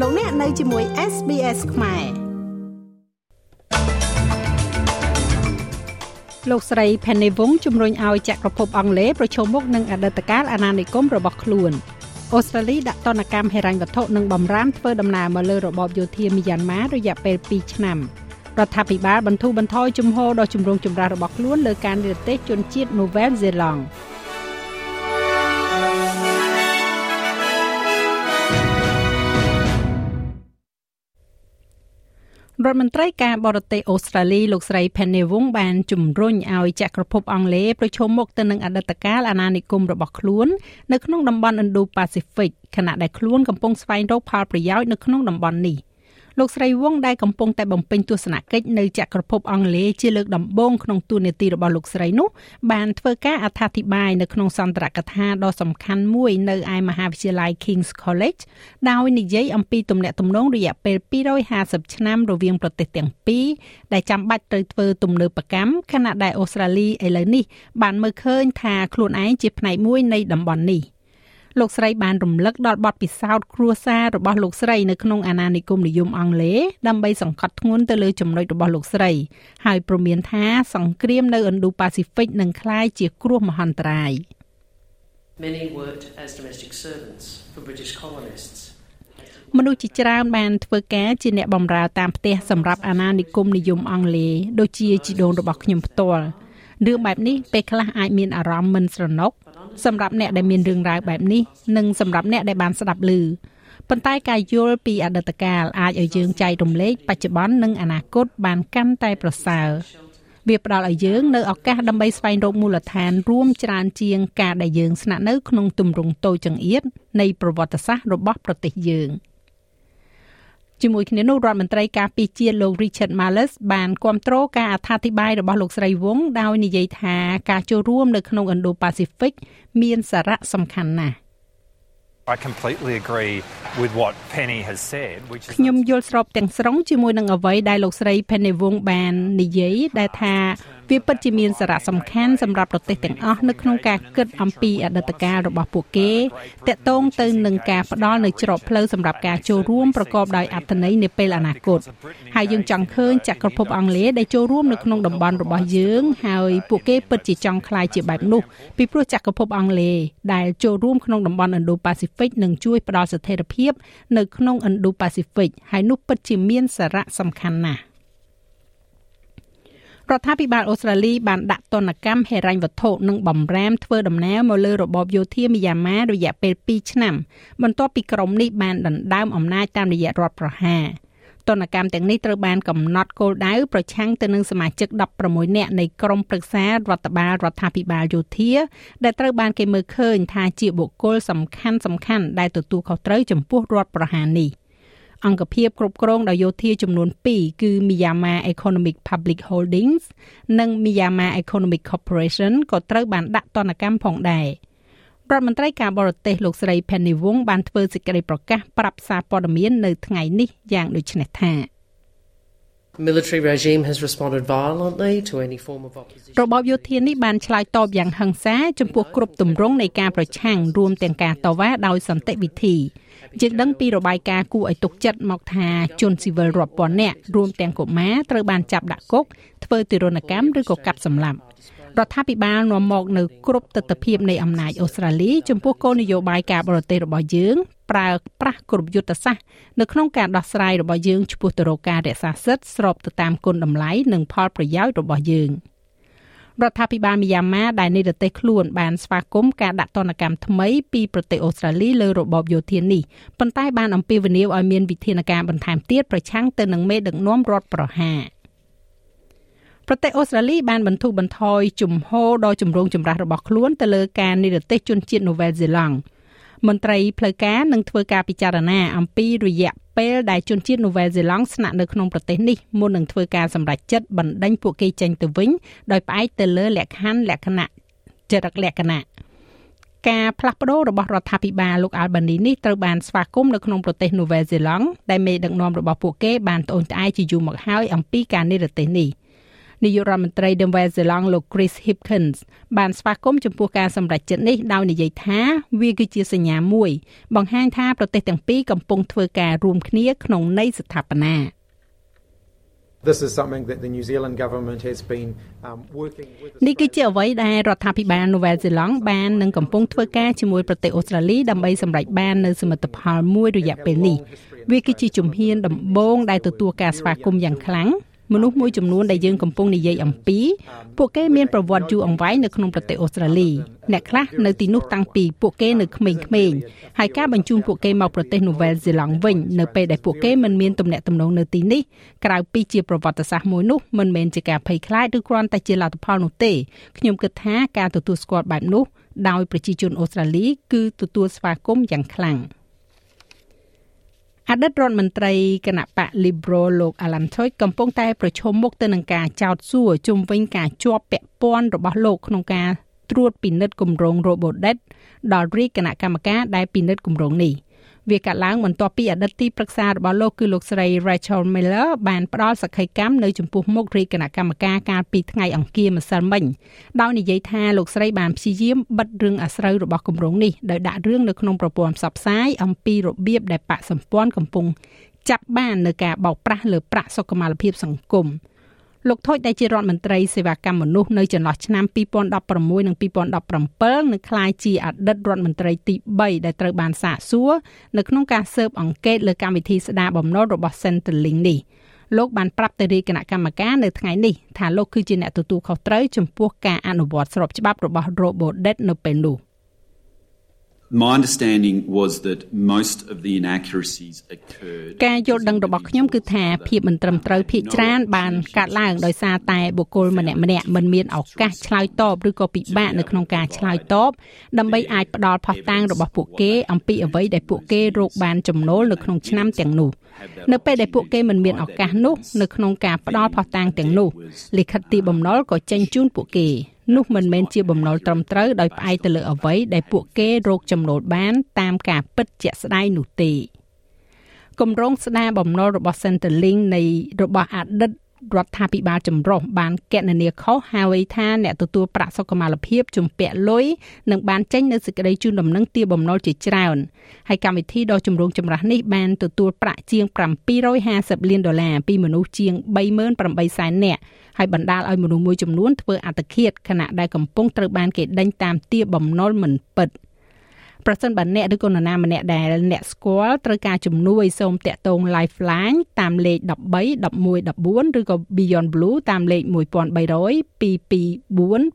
លោកអ្នកនៅជាមួយ SBS ខ្មែរលោកស្រី Penny Wong ជំរុញឲ្យចក្រភពអង់គ្លេសប្រឈមមុខនឹងអតីតកាលអាណានិគមរបស់ខ្លួនអូស្ត្រាលីដាក់ទណ្ឌកម្មហិរញ្ញវត្ថុនិងបំរាមធ្វើដំណើរមកលើរបបយោធាមីយ៉ាន់ម៉ារយៈពេល2ឆ្នាំរដ្ឋាភិបាលបន្ធូរបន្ថយជំហរដ៏ជំរុងចម្រាស់របស់ខ្លួនលើការនិរទេសជនជាតិនូវែលហ្សេឡង់ រដ្ឋមន្ត្រីការបរទេសអូស្ត្រាលីលោកស្រី Penny Wong បានជំរុញឲ្យចក្រភពអង់គ្លេសប្រឈមមុខទៅនឹងអតីតកាលអាណានិគមរបស់ខ្លួននៅក្នុងតំបន់ Indo-Pacific ខណៈដែលខ្លួនកំពុងស្វែងរកផលប្រយោជន៍នៅក្នុងតំបន់នេះ។ លោកស្រីវងដែលកំពុងតែបំពេញទស្សនកិច្ចនៅចក្រភពអង់គ្លេសជាលើកដំបូងក្នុងទូនាទីរបស់លោកស្រីនោះបានធ្វើការអត្ថាធិប្បាយនៅក្នុងសន្ទរកថាដ៏សំខាន់មួយនៅឯមហាវិទ្យាល័យ King's College ដោយនិយាយអំពីទំនាក់ទំនងរយៈពេល250ឆ្នាំរវាងប្រទេសទាំងពីរដែលចាំបាច់ត្រូវធ្វើទំនើបកម្មខណៈដែលអូស្ត្រាលីឥឡូវនេះបានមើលឃើញថាខ្លួនឯងជាផ្នែកមួយនៃតំបន់នេះ លោកស្រីបានរំលឹកដល់បទពិសោធន៍គ្រួសាររបស់លោកស្រីនៅក្នុងអាណានិគមនិយមអង់គ្លេសដើម្បីសង្កត់ធ្ងន់ទៅលើចំណុចរបស់លោកស្រី ហើយព្រមានថាសង្គ្រាមនៅឥណ្ឌូប៉ាស៊ីហ្វិកនឹងក្លាយជាគ្រោះមហន្តរាយ Many worked as domestic servants for British colonists មនុស្សជាច្រើនបានធ្វើការជាអ្នកបម្រើតាមផ្ទះសម្រាប់អាណានិគមនិយមអង់គ្លេសដូចជាជីដូនរបស់ខ្ញុំផ្ទាល់រឿងបែបនេះពេលខ្លះអាចមានអារម្មណ៍មិនស្រណុក សម្រាប់អ្នកដែលមានរឿងរ៉ាវបែបនេះនិងសម្រាប់អ្នកដែលបានស្ដាប់ឮប៉ុន្តែការយល់ពីអតីតកាលអាចឲ្យយើងចែករំលែកបច្ចុប្បន្ននិងអនាគតបានកាន់តែប្រសើរវាផ្ដល់ឲ្យយើងនៅឱកាសដើម្បីស្វែងរកមូលដ្ឋានរួមច្រើនជាងការដែលយើងស្នាក់នៅក្នុងទម្រង់តូចចង្អៀតនៃប្រវត្តិសាស្ត្ររបស់ប្រទេសយើង។ ជាមួយគ្នានោះរដ្ឋមន្ត្រីការពារជាតិលោក Richard Marles បានគ្រប់គ្រងការអត្ថាធិប្បាយរបស់លោកស្រីវងដោយនិយាយថាការចូលរួមនៅក្នុង Indo-Pacific មានសារៈសំខាន់ណាស់ I completely agree with what Penny has said which is ខ្ញុំយល់ស្របទាំងស្រុងជាមួយនឹងអ្វីដែលលោកស្រី Penny Wong បាននិយាយដែលថាវាពិតជាមានសារៈសំខាន់សម្រាប់ប្រទេសទាំងអស់នៅក្នុងការគិតអំពីអតីតកាលរបស់ពួកគេតកតងទៅនឹងការផ្ដល់នៅច្រកផ្លូវសម្រាប់ការចូលរួមប្រកបដោយអត្ថន័យនាពេលអនាគតហើយយើងចង់ឃើញចក្រភពអង់គ្លេសដែលចូលរួមនៅក្នុងតំបន់របស់យើងហើយពួកគេពិតជាចង់ក្លាយជាបែបនោះពីព្រោះចក្រភពអង់គ្លេសដែលចូលរួមក្នុងតំបន់ Indo-Pacific នឹងជួយផ្ដល់ស្ថិរភាពនៅក្នុង Indo-Pacific ហើយនោះពិតជាមានសារៈសំខាន់ណាស់ រដ្ឋាភិបាលអូស្ត្រាលីបានដាក់ទណ្ឌកម្មហិរញ្ញវត្ថុនិងបំរាមធ្វើដំណើរមកលើរបបយោធាមីយ៉ាន់ម៉ារយៈពេល2ឆ្នាំបន្ទាប់ពីក្រុមនេះបានដណ្ដើមអំណាចតាមរយៈរដ្ឋប្រហារទណ្ឌកម្មទាំងនេះត្រូវបានកំណត់គោលដៅប្រឆាំងទៅនឹងសមាជិក16នាក់នៃក្រុមប្រឹក្សារដ្ឋបាលរដ្ឋាភិបាលយោធា ដែលត្រូវបានគេមើលឃើញថាជាបុគ្គលសំខាន់សំខាន់ដែលទទួលខុសត្រូវចំពោះរដ្ឋប្រហារនេះ។ អង្គភាពគ្រប់គ្រងដោយយោធាចំនួន2គឺ Myanmar Economic Public Holdings និង Myanmar Economic Corporation ក៏ត្រូវបានដាក់ទណ្ឌកម្មផងដែររដ្ឋមន្ត្រីការបរទេសលោកស្រី Penny Wong បានធ្វើសេចក្តីប្រកាសប្រាប់សារព័ត៌មាននៅថ្ងៃនេះយ៉ាងដូចនេះថា military regime has responded violently to any form of opposition របបយោធានេះបានឆ្លើយតបយ៉ាងហិង្សាចំពោះគ្រប់ទម្រង់នៃការប្រឆាំងរួមទាំងការតវ៉ាដោយសន្តិវិធីយើងដឹងពីរបាយការណ៍គួរឲ្យទុកចិត្តមកថាជនស៊ីវិលរាប់ពាន់នាក់រួមទាំងកុមារត្រូវបានចាប់ដាក់គុកធ្វើទារុណកម្មឬក៏កាប់សម្លាប់ រដ្ឋាភិបាលនាំមកនៅគ្រប់ទស្សនវិជ្ជានៃអំណាចអូស្ត្រាលីចំពោះគោលនយោបាយការបរទេសរបស់យើងប្រើប្រាស់គ្រប់យុទ្ធសាស្ត្រនៅក្នុងការដោះស្រាយរបស់យើងចំពោះទៅរកការរក្សាសិទ្ធិស្របទៅតាមគុណតម្លៃនិងផលប្រយោជន៍របស់យើង។រដ្ឋាភិបាលមីយ៉ាន់ម៉ាដែលនិរទេសខ្លួនបានស្វាគមន៍ការដាក់ទណ្ឌកម្មថ្មីពីប្រទេសអូស្ត្រាលីលើរបបយោធានេះប៉ុន្តែបានអំពាវនាវឲ្យមានវិធានការបន្ថែមទៀតប្រឆាំងទៅនឹងមេដឹកនាំរដ្ឋប្រហារ ប្រទេសអូស្ត្រាលីបានបន្ធូរបន្ថយជំហរដ៏ចម្រូងចម្រាសរបស់ខ្លួនទៅលើការនិរទេសជនជាតិនូវែលសេឡង់មន្ត្រីផ្លូវការនឹងធ្វើការពិចារណាអំពីរយៈពេលដែលជនជាតិនូវែលសេឡង់ស្នាក់នៅក្នុងប្រទេសនេះមុននឹងធ្វើការសម្រេចចិត្តបណ្ដេញពួកគេចេញទៅវិញដោយផ្អែកទៅលើលក្ខខណ្ឌលក្ខណៈចរិតលក្ខណៈការផ្លាស់ប្ដូររបស់រដ្ឋាភិបាលលោកអាល់បានីនេះត្រូវបានស្វាគមន៍នៅក្នុងប្រទេសនូវែលសេឡង់ដែលមេដឹកនាំរបស់ពួកគេបានត្អូញត្អែរជាយូរមកហើយអំពីការនិរទេសនេះ នាយករដ្ឋមន្ត្រីដឺវ៉ែសេឡង់លោក Chris Hipkins បានស្វាគមន៍ចំពោះការសម្រេចចិត្តនេះដោយនិយាយថាវាគឺជាសញ្ញាមួយ បង្ហាញថាប្រទេសទាំងពីរកំពុងធ្វើការរួមគ្នាក្នុងន័យស្ថាបនា This is something that the New Zealand government has been um, working with នេះគឺជាអ្វីដែលរដ្ឋាភិបាលនូវែលសេឡង់បាននឹងកំពុងធ្វើការជាមួយប្រទេសអូស្ត្រាលីដើម្បីសម្រេចបាននូវសមិទ្ធផលមួយរយៈពេលនេះវាគឺជាជំហានដំបូងដែលទទួលការស្វាគមន៍យ៉ាងខ្លាំង មនុស្សមួយចំនួនដែលយើងកំពុងនិយាយអំពីពួកគេមានប្រវត្តិយូរអង្វែងនៅក្នុងប្រទេសអូស្ត្រាលីអ្នកខ្លះនៅទីនោះតាំងពីពួកគេនៅក្មេងៗហើយការបញ្ជូនពួកគេមកប្រទេសនូវែលសេឡង់វិញនៅពេលដែលពួកគេមិនមានទំនាក់ទំនងនៅទីនេះក្រៅពីជាប្រវត្តិសាស្ត្រមួយនោះមិនមែនជាការភ័យខ្លាចឬគ្រាន់តែជាលទ្ធផលនោះទេខ្ញុំគិតថាការទទួលស្គាល់បែបនោះដោយប្រជាជនអូស្ត្រាលីគឺទទួលស្វាគមន៍យ៉ាងខ្លាំង។ អតីតរដ្ឋមន្ត្រីគណៈបក Liberal លោក Alan Toy កំពុងតែប្រឈមមុខទៅនឹងការចោទសួរជុំវិញការជាប់ពាក់ព័ន្ធរបស់លោកក្នុងការត្រួតពិនិត្យគម្រោង Robodebt ដល់រាជគណៈកម្មការដែលពិនិត្យគម្រោងនេះ វាកាត់ឡើងបន្ទាប់ពីអតីតទីប្រឹក្សារបស់លោកគឺលោកស្រី Rachel Miller បានផ្ដល់សក្ខីកម្មនៅចំពោះមុខរាជគណៈកម្មការកាលពីថ្ងៃអង្គារម្សិលមិញដោយនិយាយថាលោកស្រីបានព្យាយាមបិទរឿងអាស្រូវរបស់គម្រោងនេះដោយដាក់រឿងនៅក្នុងប្រព័ន្ធផ្សព្វផ្សាយអំពីរបៀបដែលបកសម្ព័ន្ធកំពុងចាប់បាននៅការបោកប្រាស់លើប្រាក់សុខុមាលភាពសង្គម។ លោកថូចដែលជារដ្ឋមន្ត្រីសេវាកម្មមនុស្សនៅចន្លោះឆ្នាំ2016និង2017នឹងក្លាយជាអតីតរដ្ឋមន្ត្រីទី3ដែលត្រូវបានសាកសួរនៅក្នុងការស៊ើបអង្កេតលើកម្មវិធីស្ដារបំណុលរបស់ Centrelink នេះលោកបានប្រាប់ទៅរាជគណៈកម្មការនៅថ្ងៃនេះថាលោកគឺជាអ្នកទទួលខុសត្រូវចំពោះការអនុវត្តស្របច្បាប់របស់ Robodebt នៅពេលនោះ។ My understanding was that most of the inaccuracies occurred ការយល់ដឹងរបស់ខ្ញុំគឺថាភាពមិនត្រឹមត្រូវភាគច្រើនបានកើតឡើងដោយសារតែបុគ្គលម្នាក់ម្នាក់មិនមានឱកាសឆ្លើយតបឬក៏ពិបាកនៅក្នុងការឆ្លើយតបដើម្បីអាចផ្ដល់ផុសតាងរបស់ពួកគេអំពីអ្វីដែលពួកគេរកបានចំណូលនៅក្នុងឆ្នាំទាំងនោះ នៅពេលដែលពួកគេមិនមានឱកាសនោះនៅក្នុងការផ្ដល់ផុសតាងទាំងនោះលិខិតទីបំណុលក៏ចេញជូនពួកគេនោះមិនមែនជាបំណុលត្រឹមត្រូវដោយផ្អែកទៅលើអ្វីដែលពួកគេរកចំណូលបាន តាមការពិតជាក់ស្ដែងនោះទេគម្រោងស្ដារបំណុលរបស់ Centerlink នៃរបស់អតីត រដ្ឋាភិបាលចម្រុះបានកណនាខុសហើយថាអ្នកទទួលប្រាក់សុខុមាលភាពជំពាក់លុយនឹងបានចេញនៅសេចក្តីជូនដំណឹងទារបំណុលជាច្រើនហើយកម្មវិធីដ៏ចម្រូងចម្រាសនេះបានទទួលប្រាក់ជាង750លានដុល្លារពីមនុស្សជាង38សែននាក់ហើយបណ្ដាលឲ្យមនុស្សមួយចំនួនធ្វើអត្តឃាតខណៈដែលកំពុងត្រូវបានគេដេញតាមទារបំណុលមិនពិត។ ប្រសិនបើអ្នកឬក៏នរណាម្នាក់ដែលអ្នកស្គាល់ត្រូវការជំនួយសូមតាក់ទង Lifeline តាមលេខ13 11 14ឬក៏ Beyond Blue តាមលេខ1300 224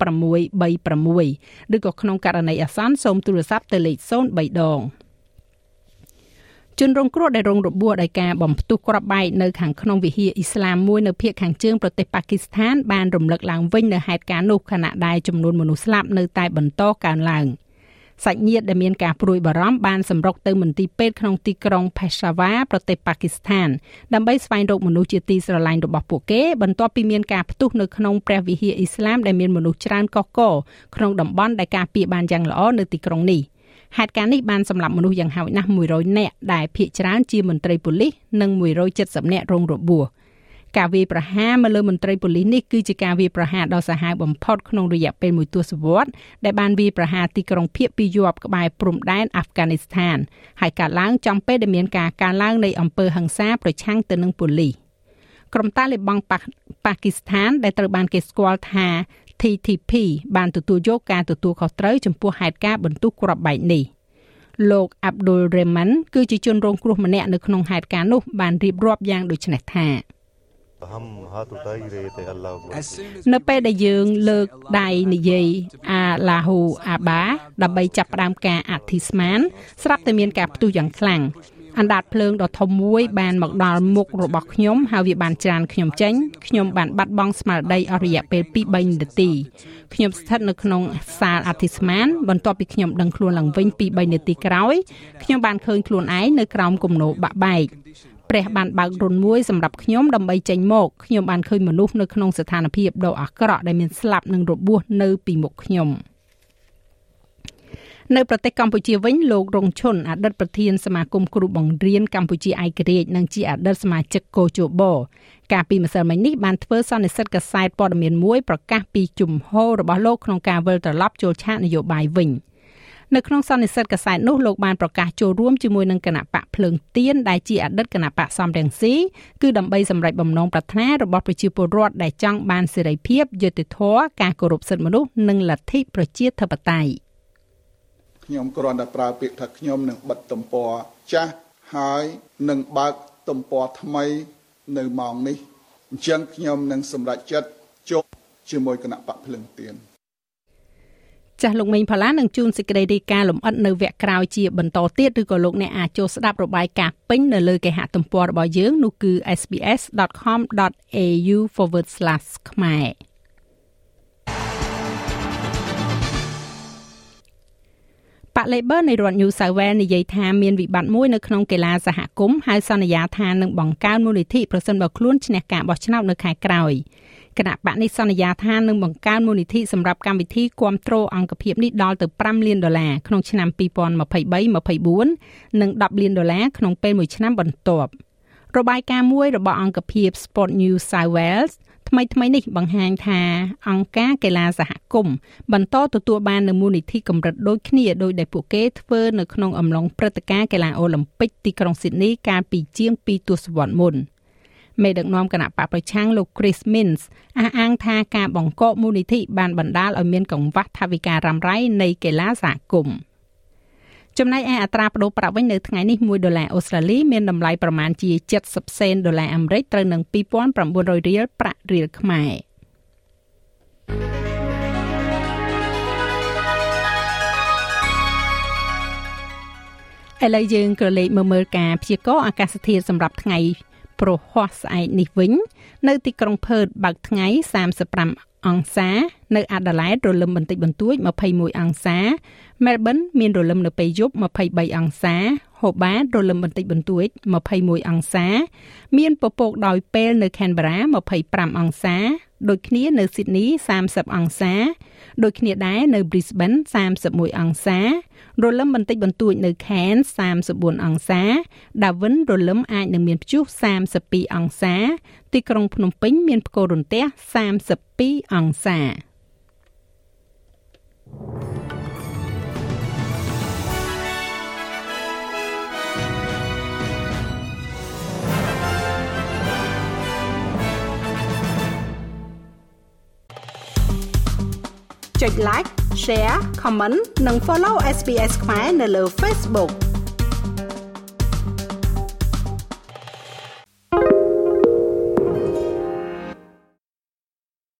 636ឬក៏ក្នុងករណីអាសន្នសូមទូរស័ព្ទទៅលេខ03ដងជនរងគ្រោះដែលរងរបួសដោយការបំផ្ទុះគ្រាប់បែកនៅខាងក្នុងវិហារអ៊ីស្លាមមួយនៅភូមិខាងជើងប្រទេសប៉ាគីស្ថានបានរំលឹកឡើងវិញនៅហេតុការណ៍នោះខណៈដែលចំនួនមនុស្សស្លាប់នៅតែបន្តកើនឡើង។ សាច់ញាតិដែលមានការព្រួយបារម្ភបានសម្រុកទៅមន្ទីរពេទ្យក្នុងទីក្រុង Peshawar ប្រទេសប៉ាគីស្ថានដើម្បីស្វែងរកមនុស្សជាទីស្រឡាញ់របស់ពួកគេបន្ទាប់ពីមានការផ្ទុះនៅក្នុងព្រះវិហារអ៊ីស្លាមដែលមានមនុស្សច្រើនកកកក្នុងតំបន់ដែលការពារបានយ៉ាងល្អនៅទីក្រុងនេះហេតុការណ៍នេះបានសម្លាប់មនុស្សយ៉ាងហោចណាស់100នាក់ដែលភ ieck ច្រើនជាមន្ត្រីប៉ូលីសនិង170នាក់រងរបួស។ ការវាយប្រហារមកលើមន្ត្រីប៉ូលីសនេះគឺជាការវាយប្រហារដ៏សាហាវបំផុតក្នុងរយៈពេលមួយទសវត្សរ៍ដែលបានវាយប្រហារទីក្រុងភៀកពីយប់ក្បែរព្រំដែនអាហ្វហ្គានីស្ថានហើយកើតឡើងចំពេលដែលមានការកើនឡើងនៃអំពើហិង្សាប្រឆាំងទៅនឹងប៉ូលីសក្រុមតាលីបង់ប៉ាគីស្ថាន ដែលត្រូវបានគេស្គាល់ថា TTP បានទទួលយកការទទួលខុសត្រូវចំពោះហេតុការណ៍បន្ទុះគ្រាប់បែកនេះលោក Abdul Rahman គឺជាជនរងគ្រោះម្នាក់នៅក្នុងហេតុការណ៍នោះបានរៀបរាប់យ៉ាងដូចនេះថា នៅពេលដែលយើងលើកដៃនិយាយអាឡាហ៊ូអាបាដើម្បីចាប់ផ្ដើមការអធិស្មាន ស្រាប់តែមានការផ្ទុះយ៉ាងខ្លាំងអណ្ដាតភ្លើងដ៏ធំមួយបានមកដល់មុខរបស់ខ្ញុំហើយវាបានច្រានខ្ញុំចេញខ្ញុំបានបាត់បង់ស្មារតីអស់រយៈពេល2-3នាទីខ្ញុំស្ថិតនៅក្នុងសាលអធិស្មានបន្ទាប់ពីខ្ញុំដឹងខ្លួនឡើងវិញ2-3នាទីក្រោយខ្ញុំបានឃើញខ្លួនឯងនៅក្រោមគំនរបាក់បែក ព្រះបានបើករុនមួយសម្រាប់ខ្ញុំដើម្បីចេញមកខ្ញុំបានឃើញមនុស្សនៅក្នុងស្ថានភាពដ៏អាក្រក់ដែលមានស្លាប់និងរបួសនៅពីមុខខ្ញុំនៅប្រទេសកម្ពុជាវិញលោករងឈុនអតីតប្រធានសមាគមគ្រូបង្រៀនកម្ពុជាឯករាជ្យនិងជាអតីតសមាជិកកោជបកាលពីម្សិលមិញនេះបានធ្វើសន្និសីទកាសែតព័ត៌មានមួយប្រកាសពីជំហររបស់លោកក្នុងការវិលត្រឡប់ចូលឆាកនយោបាយវិញ នៅក្នុងសន្និសីទកាសែតនោះលោកបានប្រកាសចូលរួមជាមួយនឹងគណៈបកភ្លើងទៀនដែលជាអតីតគណៈបកសំរងស៊ីគឺដើម្បីសម្រេចបំណងប្រាថ្នារបស់ប្រជាពលរដ្ឋដែលចង់បានសេរីភាពយុត្តិធម៌ការគោរពសិទ្ធិមនុស្សនិងលទ្ធិប្រជាធិបតេយ្យខ្ញុំគ្រាន់តែប្រើពាក្យថាខ្ញុំនឹងបិទទំព័រចាស់ហើយនឹងបើកទំព័រថ្មីនៅម៉ោងនេះអញ្ចឹងខ្ញុំនឹងសម្រេចចិត្តជប់ជាមួយគណៈបកភ្លឹងទៀន ចាស់លោកមេងផល្លានឹងជួនសេចក្តីរាយការណ៍លម្អិតនៅវគ្គក្រោយជាបន្តទៀតឬក៏លោកអ្នកអាចចូលស្ដាប់របាយការណ៍ពេញនៅលើគេហទំព័ររបស់យើងនោះគឺ sbs.com.au/ ខ្មែរប៉ា Labor នៃរដ្ឋ New South Wales និយាយថាមានវិបត្តិមួយនៅក្នុងកីឡាសហគមន៍ហើយសន្យាថានឹងបង្កើនមូលនិធិប្រសិនបើខ្លួនឈ្នះការបោះឆ្នោតនៅខែក្រោយ គណៈបកនេះសន្យាថានឹងបង្កើនមូលនិធិសម្រាប់កម្មវិធីគ្រប់គ្រងអង្គភាពនេះដល់ទៅ5លានដុល្លារក្នុងឆ្នាំ2023-24និង10លានដុល្លារក្នុងពេលមួយឆ្នាំបន្ទាប់របាយការណ៍មួយរបស់អង្គភាព Sport New South Wales ថ្មីថ្មីនេះបង្ហាញថាអង្គការកីឡាសហគមន៍បន្តទទួលបាននូវមូលនិធិកម្រិតដូចគ្នាដោយដែលពួកគេធ្វើនៅក្នុងអំឡុងព្រឹត្តិការណ៍កីឡាអូឡ িম্প ពិកទីក្រុងស៊ីដនីកាលពីជាង2ទសវត្សរ៍មុន មេដឹកនាំគណៈបកប្រឆាំងលោក Chris Minns អះអាងថាការបង្កកមូលនិធិបានបណ្ដាលឲ្យមានកង្វះថវិការ៉ាំរ៉ៃនៃកីឡាសហគមន៍ចំណែកឯអត្រាប្តូរប្រាក់វិញនៅថ្ងៃនេះ1ដុល្លារអូស្ត្រាលីមានតម្លៃប្រមាណជា70សេនដុល្លារអាមេរិកត្រូវនឹង2900រៀលប្រាក់រៀលខ្មែរឥឡូវយើងក៏លេខមើលមើលការព្យាករណ៍អាកាសធាតុសម្រាប់ថ្ងៃ ប្រហ័សស្អែកនេះវិញ នៅទីក្រុងផឺតបើកថ្ងៃ35អង្សា នៅអាដាលេដរលឹមបន្តិចបន្តួច21អង្សាមែលប៊នមានរលឹមនៅពេលយប់23អង្សាហូបាតរលឹមបន្តិចបន្តួច21អង្សា មានពពកដោយពេលនៅ Canberra 25អង្សាដូចគ្នានៅ Sydney 30អង្សាដូចគ្នាដែរនៅ Brisbane 31អង្សារ លឹមបន្តិចបន្តួចនៅ Cairns 34អង្សា Darwin រលឹមអាចនឹងមានព្យុះ32អង្សា ទីក្រុងភ្នំពេញមានផ្គររន្ទះ32អង្សា ចុច like share comment និង follow SPS ខ្មែរនៅលើ Facebook